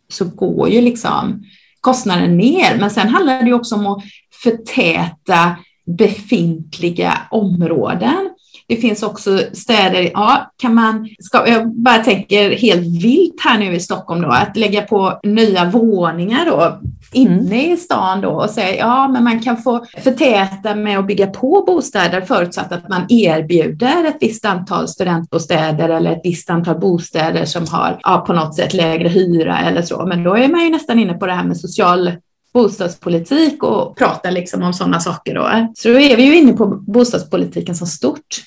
så går ju liksom kostnaden ner. Men sen handlar det också om att förtäta befintliga områden. Det finns också städer, ja, kan man, ska, jag bara tänker helt vilt här nu i Stockholm då, att lägga på nya våningar då inne mm. i stan då och säga ja, men man kan få förtäta med att bygga på bostäder förutsatt att man erbjuder ett visst antal studentbostäder eller ett visst antal bostäder som har ja, på något sätt lägre hyra eller så. Men då är man ju nästan inne på det här med social bostadspolitik och prata liksom om sådana saker då. Så då är vi ju inne på bostadspolitiken som stort.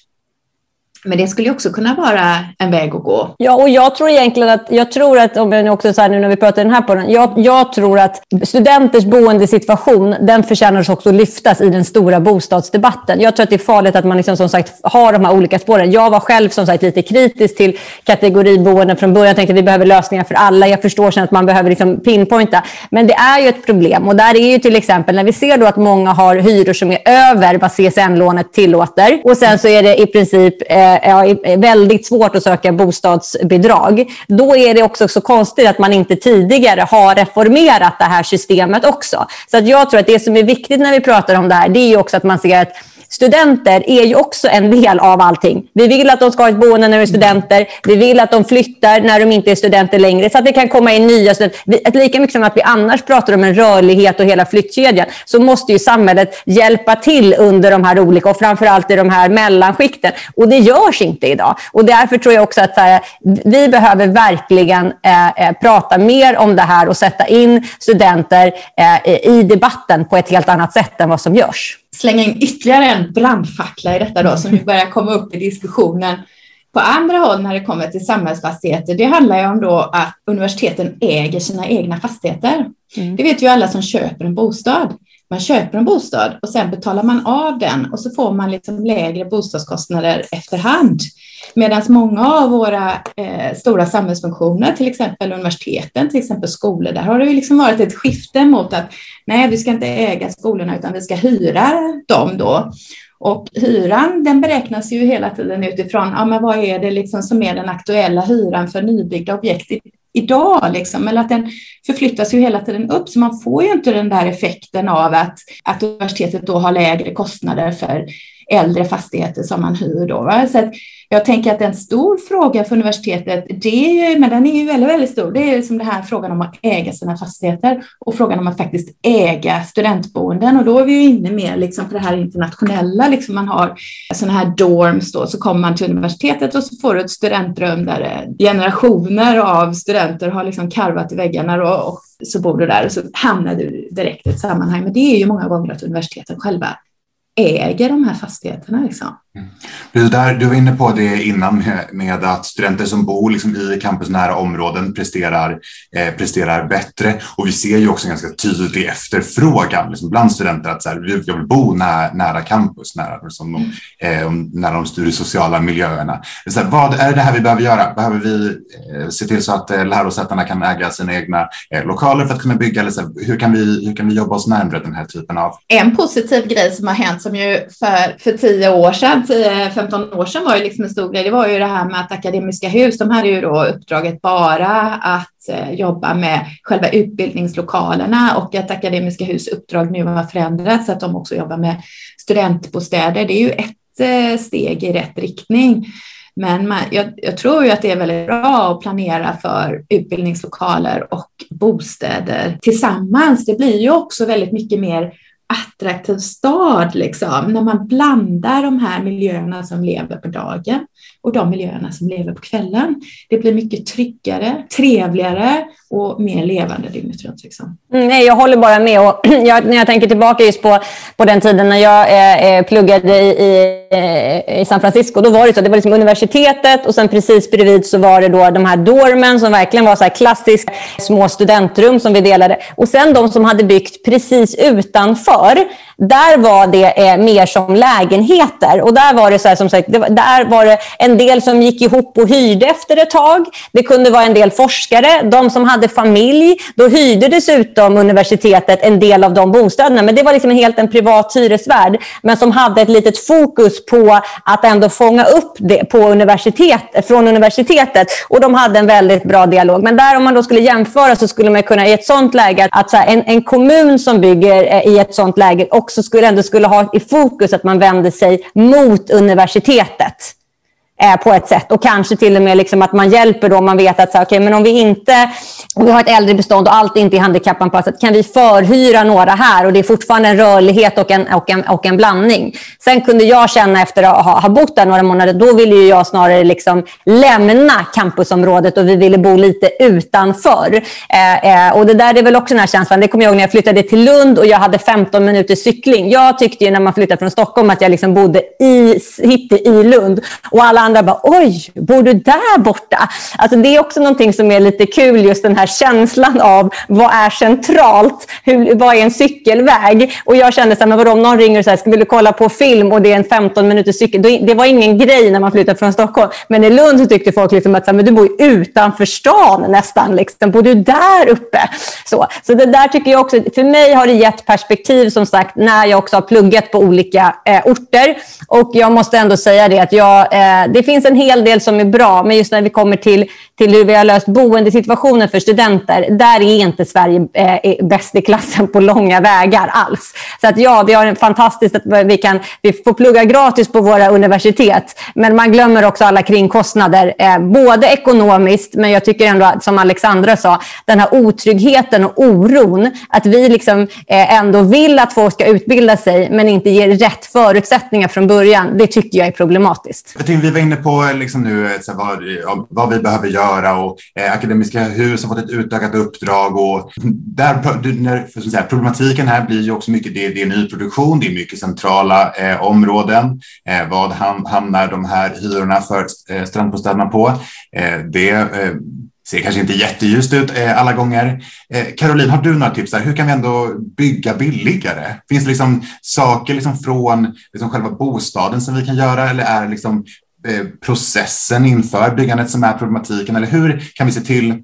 Men det skulle också kunna vara en väg att gå. Ja, och jag tror egentligen att, jag tror att, om jag också så här nu när vi pratar den här podden, jag, jag tror att studenters boendesituation, den förtjänar också att lyftas i den stora bostadsdebatten. Jag tror att det är farligt att man liksom, som sagt har de här olika spåren. Jag var själv som sagt lite kritisk till kategoriboenden från början. Jag tänkte att vi behöver lösningar för alla. Jag förstår sen att man behöver liksom pinpointa. Men det är ju ett problem. Och där är ju till exempel när vi ser då att många har hyror som är över vad CSN-lånet tillåter. Och sen så är det i princip eh, Eh, är väldigt svårt att söka bostadsbidrag. Då är det också så konstigt att man inte tidigare har reformerat det här systemet också. Så att jag tror att det som är viktigt när vi pratar om det här, det är också att man ser att studenter är ju också en del av allting. Vi vill att de ska ha ett boende när de är studenter. Vi vill att de flyttar när de inte är studenter längre så att det kan komma in nya studenter. Lika mycket som att vi annars pratar om en rörlighet och hela flyttkedjan så måste ju samhället hjälpa till under de här olika och framförallt i de här mellanskikten. Och det görs inte idag. Och därför tror jag också att här, vi behöver verkligen eh, eh, prata mer om det här och sätta in studenter eh, i debatten på ett helt annat sätt än vad som görs slänga in ytterligare en brandfackla i detta då, som börjar komma upp i diskussionen på andra håll när det kommer till samhällsfastigheter. Det handlar ju om då att universiteten äger sina egna fastigheter. Mm. Det vet ju alla som köper en bostad. Man köper en bostad och sen betalar man av den och så får man liksom lägre bostadskostnader efterhand. Medan många av våra eh, stora samhällsfunktioner, till exempel universiteten, till exempel skolor, där har det ju liksom varit ett skifte mot att nej, vi ska inte äga skolorna utan vi ska hyra dem då. Och hyran den beräknas ju hela tiden utifrån, ja men vad är det liksom som är den aktuella hyran för nybyggda objekt idag, liksom, eller att den förflyttas ju hela tiden upp, så man får ju inte den där effekten av att, att universitetet då har lägre kostnader för äldre fastigheter som man hyr. Då, va? Så jag tänker att en stor fråga för universitetet, det är, men den är ju väldigt, väldigt stor, det är som det här frågan om att äga sina fastigheter och frågan om att faktiskt äga studentboenden. Och då är vi ju inne mer liksom på det här internationella, liksom man har sådana här dorms då, så kommer man till universitetet och så får du ett studentrum där eh, generationer av studenter har liksom karvat i väggarna då, och så bor du där och så hamnar du direkt i ett sammanhang. Men det är ju många gånger att universiteten själva äger de här fastigheterna. Liksom. Mm. Där, du var inne på det innan med, med att studenter som bor liksom i campusnära områden presterar, eh, presterar bättre. Och vi ser ju också en ganska tydlig efterfrågan liksom bland studenter att så här, jag vill bo nära, nära campus, nära, liksom de, eh, nära de studiesociala miljöerna. Så här, vad är det här vi behöver göra? Behöver vi eh, se till så att eh, lärosätena kan äga sina egna eh, lokaler för att kunna bygga? Eller så här, hur, kan vi, hur kan vi jobba oss närmare den här typen av... En positiv grej som har hänt som ju för, för tio år sedan 10-15 eh, år sedan var ju liksom en stor grej. Det var ju det här med att Akademiska Hus, de hade ju då uppdraget bara att eh, jobba med själva utbildningslokalerna och att Akademiska Hus uppdrag nu har förändrats så att de också jobbar med studentbostäder. Det är ju ett eh, steg i rätt riktning. Men man, jag, jag, tror ju att det är väldigt bra att planera för utbildningslokaler och bostäder tillsammans. Det blir ju också väldigt mycket mer attraktiv stad, liksom, när man blandar de här miljöerna som lever på dagen och de miljöerna som lever på kvällen. Det blir mycket tryggare, trevligare och mer levande dygnet runt. Liksom. Nej, jag håller bara med. Och jag, när jag tänker tillbaka just på, på den tiden när jag eh, eh pluggade i, i, eh, i, San Francisco, då var det så det var liksom universitetet och sen precis bredvid så var det då de här dormen som verkligen var så här klassiska små studentrum som vi delade. Och sen de som hade byggt precis utanför, där var det eh, mer som lägenheter. Och där var det så här, som sagt, det där var det en del som gick ihop och hyrde efter ett tag. Det kunde vara en del forskare, de som hade familj. Då hyrde dessutom universitetet en del av de bostäderna. Men det var liksom helt en privat hyresvärd. Men som hade ett litet fokus på att ändå fånga upp det på universitet, från universitetet. Och de hade en väldigt bra dialog. Men där om man då skulle jämföra så skulle man kunna i ett sånt läge, att så här, en, en kommun som bygger eh, i ett sånt läge också skulle, ändå skulle ha i fokus att man vänder sig mot universitetet eh, på ett sätt. Och kanske till och med liksom att man hjälper då man vet att så, okay, men om vi inte om vi har ett äldre bestånd och allt inte är handikappanpassat, kan vi förhyra några här? Och det är fortfarande en rörlighet och en, och en, och en blandning. Sen kunde jag känna efter att ha, ha bott där några månader, då ville jag snarare liksom lämna campusområdet och vi ville bo lite utanför. Eh, eh, och det där är väl också den här känslan. Det kommer jag ihåg när jag flyttade till Lund och jag hade 15 minuters cykling. Jag tyckte ju när man flyttade från Stockholm att jag liksom bodde i city i Lund. Och alla andra bara, oj, bor du där borta? Alltså det är också någonting som är lite kul, just den här känslan av vad är centralt? Hur, vad är en cykelväg? Och jag kände så här, men vadå, om någon ringer och säger, ska du kolla på film och det är en 15 minuters cykel. Det var ingen grej när man flyttade från Stockholm. Men i Lund så tyckte folk liksom att så här, men du bor utanför stan nästan. Liksom. Bor du där uppe? Så, så det där tycker jag också, för mig har det gett perspektiv som sagt när jag också har pluggat på olika eh, orter. Och jag måste ändå säga det att jag, eh, det finns en hel del som är bra, men just när vi kommer till, till hur vi har löst boendesituationen för studenter, där är inte Sverige eh, bäst i klassen på långa vägar alls. Så att ja, vi har en fantastiskt att vi, kan, vi får plugga gratis på våra universitet, men man glömmer också alla kringkostnader, eh, både ekonomiskt, men jag tycker ändå, som Alexandra sa, den här otryggheten och oron, att vi liksom eh, ändå vill att folk ska utbilda sig, men inte ger rätt förutsättningar från början, det tycker jag är problematiskt. Jag tycker vi var inne på eh, liksom nu, eh, så vad, vad vi behöver göra och eh, Akademiska hus har fått ett utökat uppdrag och där, när, för säga, problematiken här blir ju också mycket, det, det är nyproduktion, det är mycket centrala eh, områden. Eh, vad ham, hamnar de här hyrorna för eh, strandbostäderna på? Eh, det eh, ser kanske inte jätteljust ut eh, alla gånger. Eh, Caroline, har du några tips? Där? Hur kan vi ändå bygga billigare? Finns det liksom saker liksom från liksom själva bostaden som vi kan göra eller är liksom Eh, processen inför byggandet som är problematiken? Eller hur kan vi se till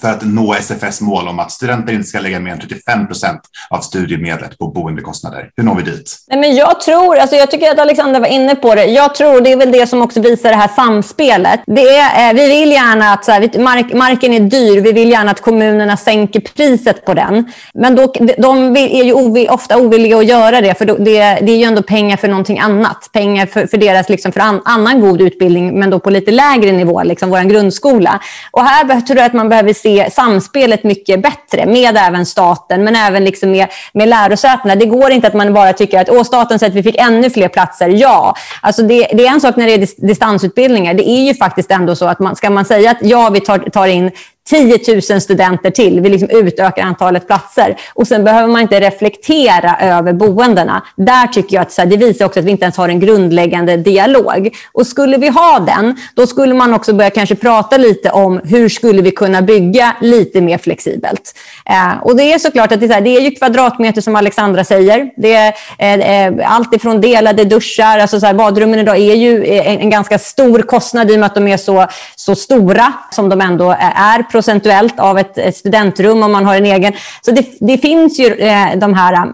för att nå SFS mål om att studenter inte ska lägga mer än 35 procent av studiemedlet på boendekostnader. Hur når vi dit? Nej, men jag tror, alltså jag tycker att Alexander var inne på det. Jag tror det är väl det som också visar det här samspelet. Det är, eh, vi vill gärna att så här, mark, marken är dyr. Vi vill gärna att kommunerna sänker priset på den. Men då, de är ju ovill, ofta ovilliga att göra det, för då, det, det är ju ändå pengar för någonting annat. Pengar för, för deras liksom, för an, annan god utbildning, men då på lite lägre nivå, liksom vår grundskola. Och här tror jag att man behöver se samspelet mycket bättre med även staten, men även liksom med, med lärosätena. Det går inte att man bara tycker att Åh, staten säger att vi fick ännu fler platser. Ja, alltså det, det är en sak när det är distansutbildningar. Det är ju faktiskt ändå så att man, ska man säga att ja, vi tar, tar in 10 000 studenter till. Vi liksom utökar antalet platser. Och Sen behöver man inte reflektera över boendena. Där tycker jag att så här, det visar också att vi inte ens har en grundläggande dialog. Och Skulle vi ha den, då skulle man också börja kanske prata lite om hur skulle vi kunna bygga lite mer flexibelt. Eh, och Det är såklart att det är, så här, det är ju kvadratmeter som Alexandra säger. Det är eh, eh allt ifrån delade duschar. Alltså så här, badrummen idag är ju en, en, ganska stor kostnad i och med att de är så, så stora som de ändå är procentuellt av ett, studentrum om man har en egen. Så det, det finns ju eh, de här, eh,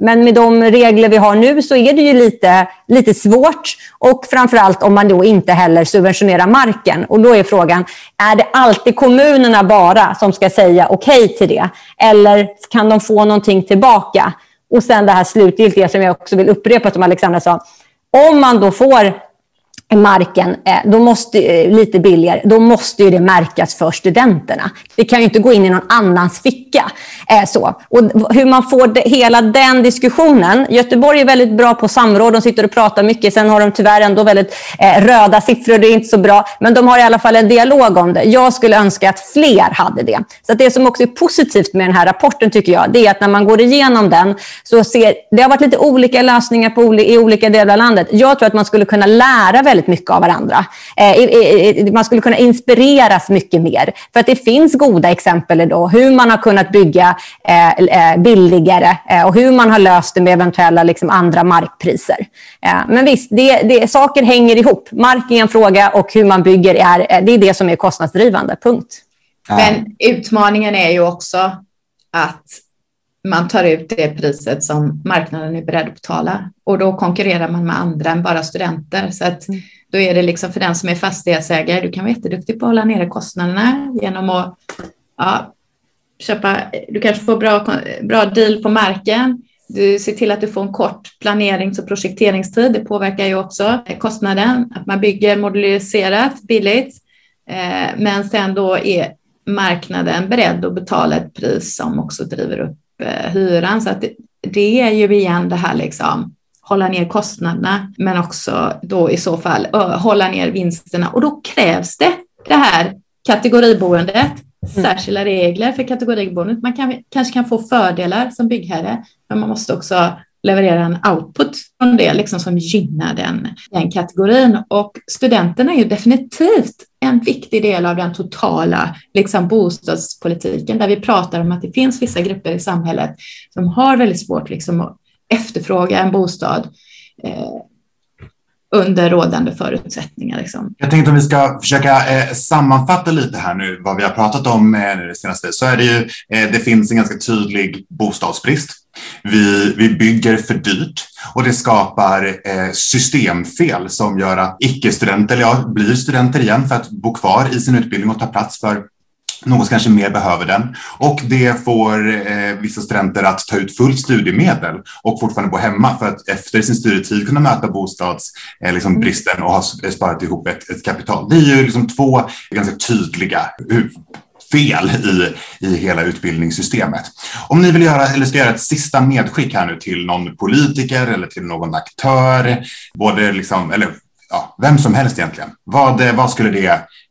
men med de regler vi har nu så är det ju lite, lite svårt och framförallt om man då inte heller subventionerar marken. Och då är frågan, är det alltid kommunerna bara som ska säga okej okay till det? Eller kan de få någonting tillbaka? Och sen det här slutgiltiga som jag också vill upprepa som Alexandra sa. Om man då får marken eh, då måste, eh, lite billigare, då måste ju det märkas för studenterna. Det kan ju inte gå in i någon annans ficka. Eh, så. Och hur man får det, hela den diskussionen. Göteborg är väldigt bra på samråd, de sitter och pratar mycket. Sen har de tyvärr ändå väldigt röda siffror, det är inte så bra. Men de har i alla fall en dialog om det. Jag skulle önska att fler hade det. Så det som också är positivt med den här rapporten tycker jag, det är att när man går igenom den så ser, det har varit lite olika lösningar på, i olika delar av landet. Jag tror att man skulle kunna lära väldigt väldigt mycket av varandra. Eh, man skulle kunna inspireras mycket mer. För att det finns goda exempel då, hur man har kunnat bygga eh, eh, billigare och hur man har löst det med eventuella liksom, andra markpriser. Men visst, det, det, saker hänger ihop. Mark är en fråga och hur man bygger är, det är det som är kostnadsdrivande. Punkt. Men utmaningen är ju också att man tar ut det priset som marknaden är beredd att betala och då konkurrerar man med andra än bara studenter. Så att mm. då är det liksom för den som är fastighetsägare, du kan vara jätteduktig på att hålla nere kostnaderna genom att ja, köpa, du kanske får bra, bra deal på marken. Du ser till att du får en kort planerings och projekteringstid. Det påverkar ju också kostnaden, att man bygger moduliserat billigt. Eh, men sen då är marknaden beredd att betala ett pris som också driver upp hyran. Så att det, är ju igen det här liksom hålla ner kostnaderna, men också då i så fall hålla ner vinsterna. Och då krävs det det här kategoriboendet, mm. särskilda regler för kategoriboendet. Man kan, kanske kan få fördelar som byggherre, men man måste också leverera en output från det liksom som gynnar den, den kategorin. Och studenterna är ju definitivt en viktig del av den totala liksom, bostadspolitiken där vi pratar om att det finns vissa grupper i samhället som har väldigt svårt liksom, att efterfråga en bostad eh, under rådande förutsättningar. Liksom. Jag tänkte om vi ska försöka eh, sammanfatta lite här nu vad vi har pratat om eh, det senaste så är det ju, eh, det finns en ganska tydlig bostadsbrist. Vi, vi bygger för dyrt och det skapar eh, systemfel som gör att icke-studenter ja, blir studenter igen för att bo kvar i sin utbildning och ta plats för någon kanske mer behöver den. Och det får eh, vissa studenter att ta ut fullt studiemedel och fortfarande bo hemma för att efter sin studietid kunna möta bostadsbristen eh, liksom mm. och ha sparat ihop ett, ett, kapital. Det är ju liksom två ganska tydliga fel i, i hela utbildningssystemet. Om ni vill göra, eller ska göra ett sista medskick här nu till någon politiker eller till någon aktör, både liksom, eller ja, vem som helst egentligen. Vad, eh, vad skulle det,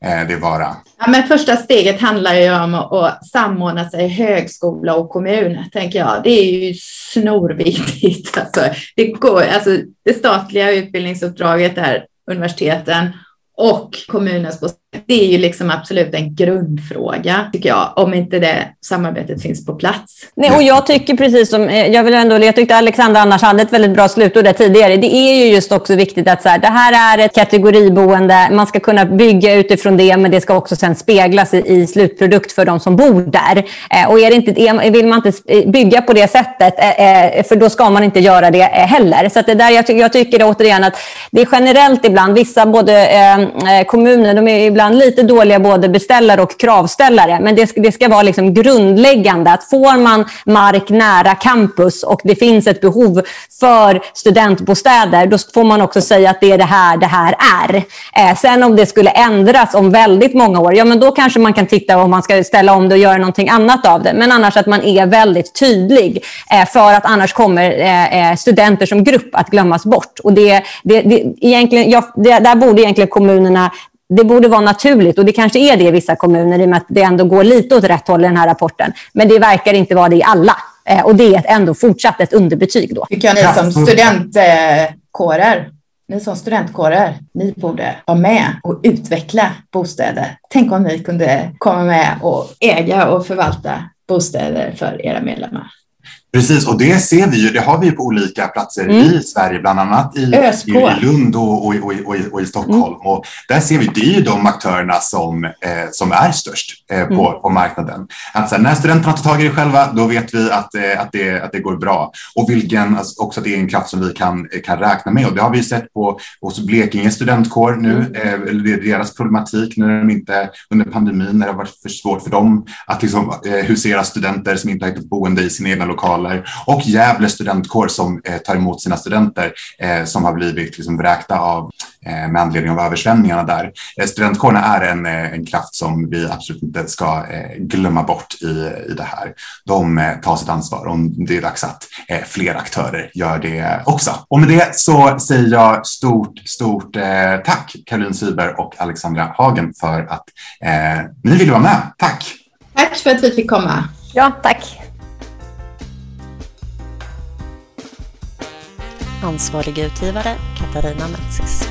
eh, det vara? Ja, men första steget handlar ju om att samordna sig högskola och kommun, tänker jag. Det är ju snorviktigt. Alltså, det, går, alltså, det statliga utbildningsuppdraget är universiteten och kommunens. Det är ju liksom absolut en grundfråga, tycker jag, om inte det samarbetet finns på plats. Nej, och jag tycker precis som, eh, jag vill ändå, jag tyckte Alexandra annars hade ett väldigt bra slutord där tidigare. Det är ju just också viktigt att så här, det här är ett kategoriboende, man ska kunna bygga utifrån det, men det ska också sen speglas i, i slutprodukt för de som bor där. Eh, och är det inte, vill man inte eh, bygga på det sättet, eh, eh, för då ska man inte göra det heller. Så att det där, jag, jag tycker återigen att det är generellt ibland, vissa både eh, kommuner, de är ibland lite dåliga både beställare och kravställare. Men det ska, det ska vara liksom grundläggande att får man mark nära campus och det finns ett behov för studentbostäder, då får man också säga att det är det här det här är. Eh, sen om det skulle ändras om väldigt många år, ja men då kanske man kan titta om man ska ställa om det och göra någonting annat av det. Men annars att man är väldigt tydlig eh, för att annars kommer eh, eh studenter som grupp att glömmas bort. Och det, det, det, egentligen, ja, det, där borde egentligen kommunerna det borde vara naturligt och det kanske är det i vissa kommuner i och med att det ändå går lite åt rätt håll i den här rapporten. Men det verkar inte vara det i alla. Eh, och det är ändå fortsatt ett underbetyg då. Tycker jag ni som studentkårer, ni som studentkårer, ni borde vara med och utveckla bostäder. Tänk om ni kunde komma med och äga och förvalta bostäder för era medlemmar. Precis, och det ser vi ju, det har vi ju på olika platser mm. i Sverige, bland annat i, i, i Lund och, och, och, och, i Stockholm. Mm. Och där ser vi, det är ju de aktörerna som, eh, som är störst eh, på, mm. på marknaden. Att så här, när studenterna tar tag i det själva, då vet vi att, eh, att, det, att det går bra. Och vilken, alltså, också att det är en kraft som vi kan, kan räkna med. Och det har vi sett på hos Blekinge studentkår nu, mm. eh, deras problematik när de inte, under pandemin, när det har varit för svårt för dem att liksom, eh, husera studenter som inte har hittat boende i sina egna lokaler lokaler och Gävle studentkår som eh, tar emot sina studenter eh, som har blivit liksom vräkta av Eh, med anledning av översvämningarna där. Eh, studentkårerna är en, eh, en kraft som vi absolut inte ska glömma bort i, i det här. De tar sitt ansvar och det är dags att fler aktörer gör det också. Och med det så säger jag stort, stort tack Caroline Syber och Alexandra Hagen för att eh, ni ville vara med. Tack! Tack för att vi fick komma. Ja, tack. Ansvarig utgivare Katarina Metsis.